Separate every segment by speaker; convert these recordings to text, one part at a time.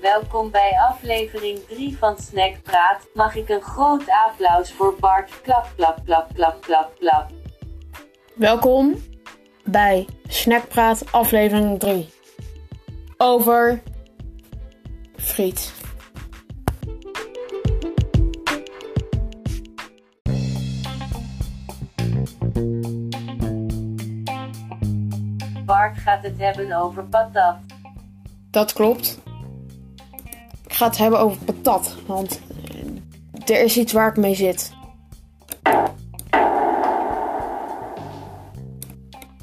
Speaker 1: Welkom bij aflevering 3 van Snackpraat. Mag ik een groot applaus voor Bart? Klap, klap, klap, klap, klap, klap.
Speaker 2: Welkom bij Snackpraat aflevering 3. Over friet.
Speaker 1: Bart gaat het hebben over patat.
Speaker 2: Dat klopt. Ga het hebben over patat, want er is iets waar ik mee zit.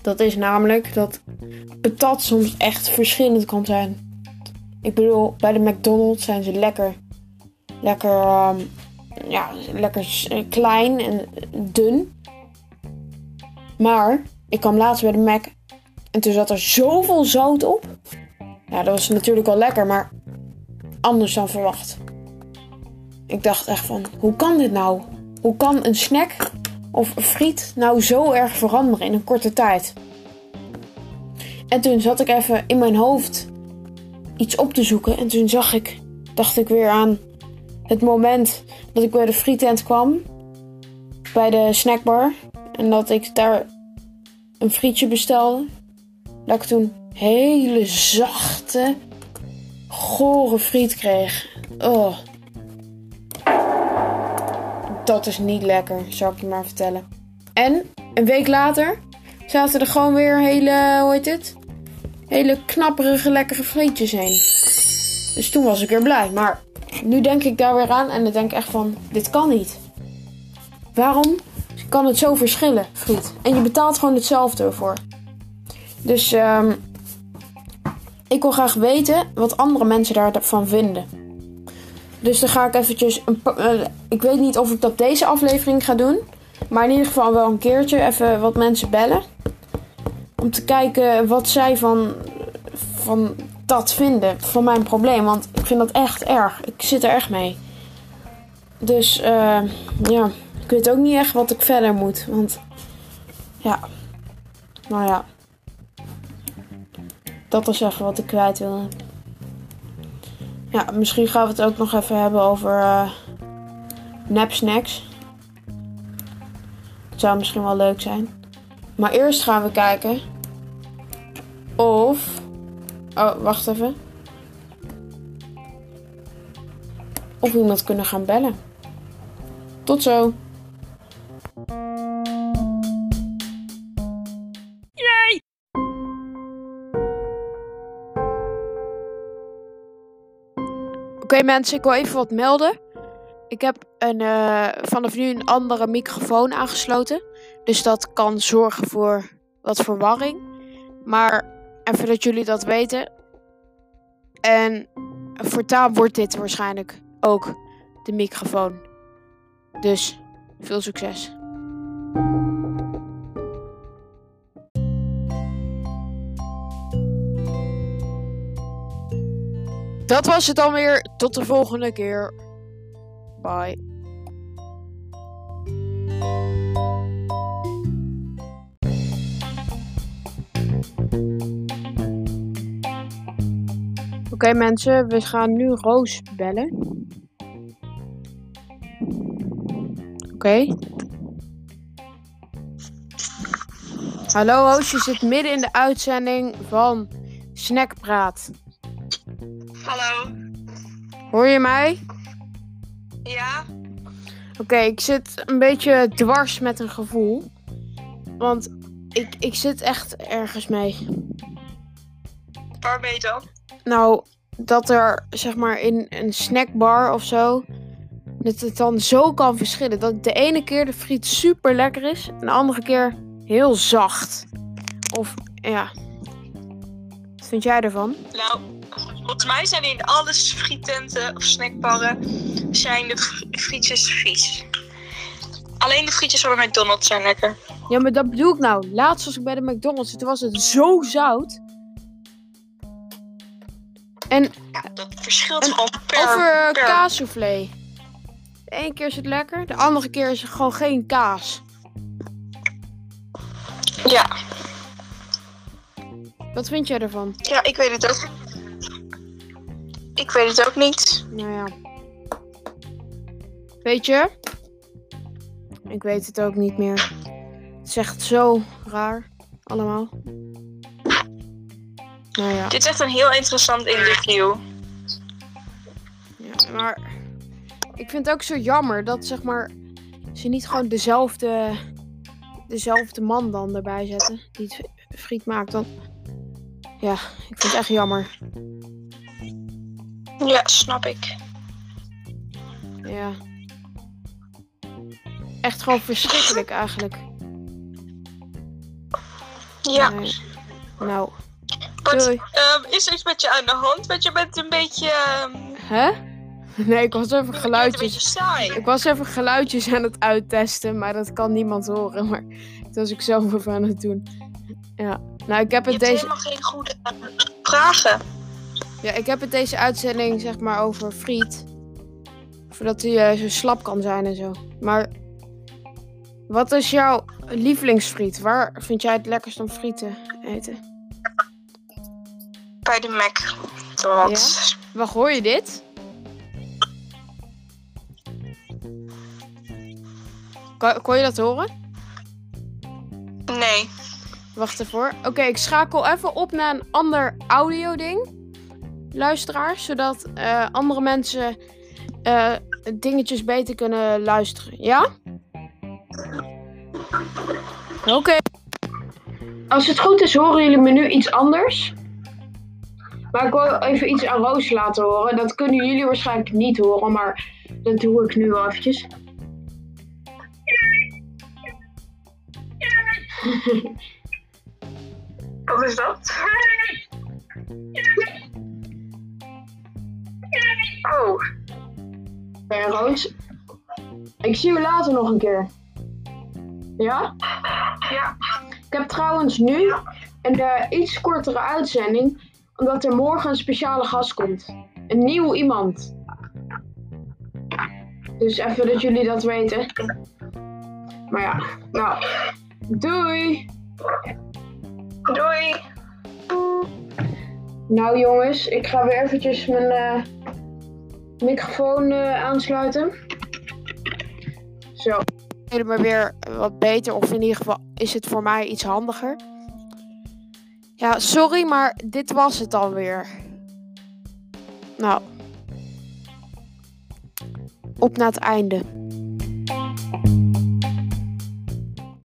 Speaker 2: Dat is namelijk dat patat soms echt verschillend kan zijn. Ik bedoel, bij de McDonald's zijn ze lekker, lekker, ehm, ja, lekker klein en dun. Maar ik kwam laatst bij de Mac en toen zat er zoveel zout op. Ja, dat was natuurlijk wel lekker, maar anders dan verwacht. Ik dacht echt van, hoe kan dit nou? Hoe kan een snack of friet nou zo erg veranderen in een korte tijd? En toen zat ik even in mijn hoofd iets op te zoeken. En toen zag ik, dacht ik weer aan het moment dat ik bij de frietent kwam. Bij de snackbar. En dat ik daar een frietje bestelde. Dat ik toen hele zachte, gore friet kreeg. Oh. Dat is niet lekker, zou ik je maar vertellen. En een week later zaten er gewoon weer hele, hoe heet het? Hele knapperige, lekkere frietjes heen. Dus toen was ik weer blij. Maar nu denk ik daar weer aan en dan denk ik echt van, dit kan niet. Waarom kan het zo verschillen, friet? En je betaalt gewoon hetzelfde ervoor. Dus ehm, ik wil graag weten wat andere mensen daarvan vinden. Dus dan ga ik eventjes. Een, eh, ik weet niet of ik dat deze aflevering ga doen. Maar in ieder geval wel een keertje even wat mensen bellen. Om te kijken wat zij van, van dat vinden. Van mijn probleem. Want ik vind dat echt erg. Ik zit er echt mee. Dus eh, ja. Ik weet ook niet echt wat ik verder moet. Want ja. Nou ja. Dat is even wat ik kwijt wilde. Ja, misschien gaan we het ook nog even hebben over. Het zou misschien wel leuk zijn. Maar eerst gaan we kijken of. Oh, wacht even. Of we iemand kunnen gaan bellen. Tot zo. Oké mensen, ik wil even wat melden. Ik heb een, eh, vanaf nu een andere microfoon aangesloten. Dus dat kan zorgen voor wat verwarring. Maar even dat jullie dat weten. En voortaan wordt dit waarschijnlijk ook de microfoon. Dus veel succes. Dat was het dan weer. Tot de volgende keer. Bye. Oké mensen, we gaan nu Roos bellen. Oké. Hallo Roos, je zit midden in de uitzending van Snackpraat.
Speaker 3: Hallo.
Speaker 2: Hoor je mij?
Speaker 3: Ja?
Speaker 2: Oké, ik zit een beetje dwars met een gevoel. Want ik, ik zit echt ergens mee.
Speaker 3: Waar ben je dan?
Speaker 2: Nou, dat er zeg maar in een snackbar of zo. Dat het dan zo kan verschillen. Dat de ene keer de friet super lekker is. En de andere keer heel zacht. Of ja. Wat vind jij ervan?
Speaker 3: Nou, volgens mij zijn in alle frietenten of snackbarren zijn de fr- frietjes vies. Alleen de frietjes van bij McDonald's zijn lekker.
Speaker 2: Ja, maar dat bedoel ik nou. Laatst was ik bij de McDonald's. Toen was het zo zout. En
Speaker 3: Ja, dat verschilt
Speaker 2: En
Speaker 3: gewoon per...
Speaker 2: over eh,
Speaker 3: per-
Speaker 2: kaassoufflé. De ene keer is het lekker. De andere keer is het gewoon geen kaas.
Speaker 3: Ja.
Speaker 2: Wat vind jij ervan?
Speaker 3: ja, ik weet het ook. Ik weet het ook niet.
Speaker 2: Nou ja. Weet je? Ik weet het ook niet meer. Het is echt zo raar. Allemaal. Nou ja.
Speaker 3: Dit is echt een heel interessant interview.
Speaker 2: ja. Maar ik vind het ook zo jammer dat zeg maar ze niet gewoon dezelfde, dezelfde man dan erbij zetten. Die het friet maakt. Dan, ja, ik vind het echt jammer.
Speaker 3: Ja, snap ik.
Speaker 2: Ja. Echt gewoon verschrikkelijk eigenlijk.
Speaker 3: Ja.
Speaker 2: Nee. Nou,
Speaker 3: Wat ehm, is er iets met je aan de hand? Want je bent een beetje, ehm,
Speaker 2: Hè? Nee, ik was even geluidjes.
Speaker 3: saai.
Speaker 2: Ik was even geluidjes aan het uittesten, maar dat kan niemand horen. Maar dat was ik zelf even aan het doen. Ja, nou, ik heb
Speaker 3: Je
Speaker 2: het
Speaker 3: hebt
Speaker 2: deze,
Speaker 3: helemaal geen goede vragen.
Speaker 2: Ja, ik heb het deze uitzending zeg maar over friet. Voordat hij eh, zo slap kan zijn en zo. Maar wat is jouw lievelingsfriet? Waar vind jij het lekkerst om friet te eten?
Speaker 3: Bij de Mac. Want
Speaker 2: Waar hoor je dit? Kon, kon je dat horen?
Speaker 3: nee.
Speaker 2: Wacht even hoor. Oké, ik schakel even op naar een ander audio-ding. Luisteraar, zodat eh, andere mensen eh, dingetjes beter kunnen luisteren. Ja? Oké. Als het goed is, horen jullie me nu iets anders. Maar ik wil even iets aan Roos laten horen. Dat kunnen jullie waarschijnlijk niet horen, maar dat doe ik nu wel eventjes.
Speaker 3: Wat is dat? Oh.
Speaker 2: Oké, Roos. Ik zie u later nog een keer. Ja?
Speaker 3: Ja.
Speaker 2: Ik heb trouwens nu een eh, iets kortere uitzending, omdat er morgen een speciale gast komt. Een nieuw iemand. Dus even dat jullie dat weten. Maar ja, nou. Doei!
Speaker 3: Doei.
Speaker 2: Nou jongens, ik ga weer eventjes mijn eh, microfoon eh, aansluiten. Zo. Maar weer wat beter, of in ieder geval is het voor mij iets handiger. Ja, sorry, maar dit was het alweer. Nou. Op naar het einde.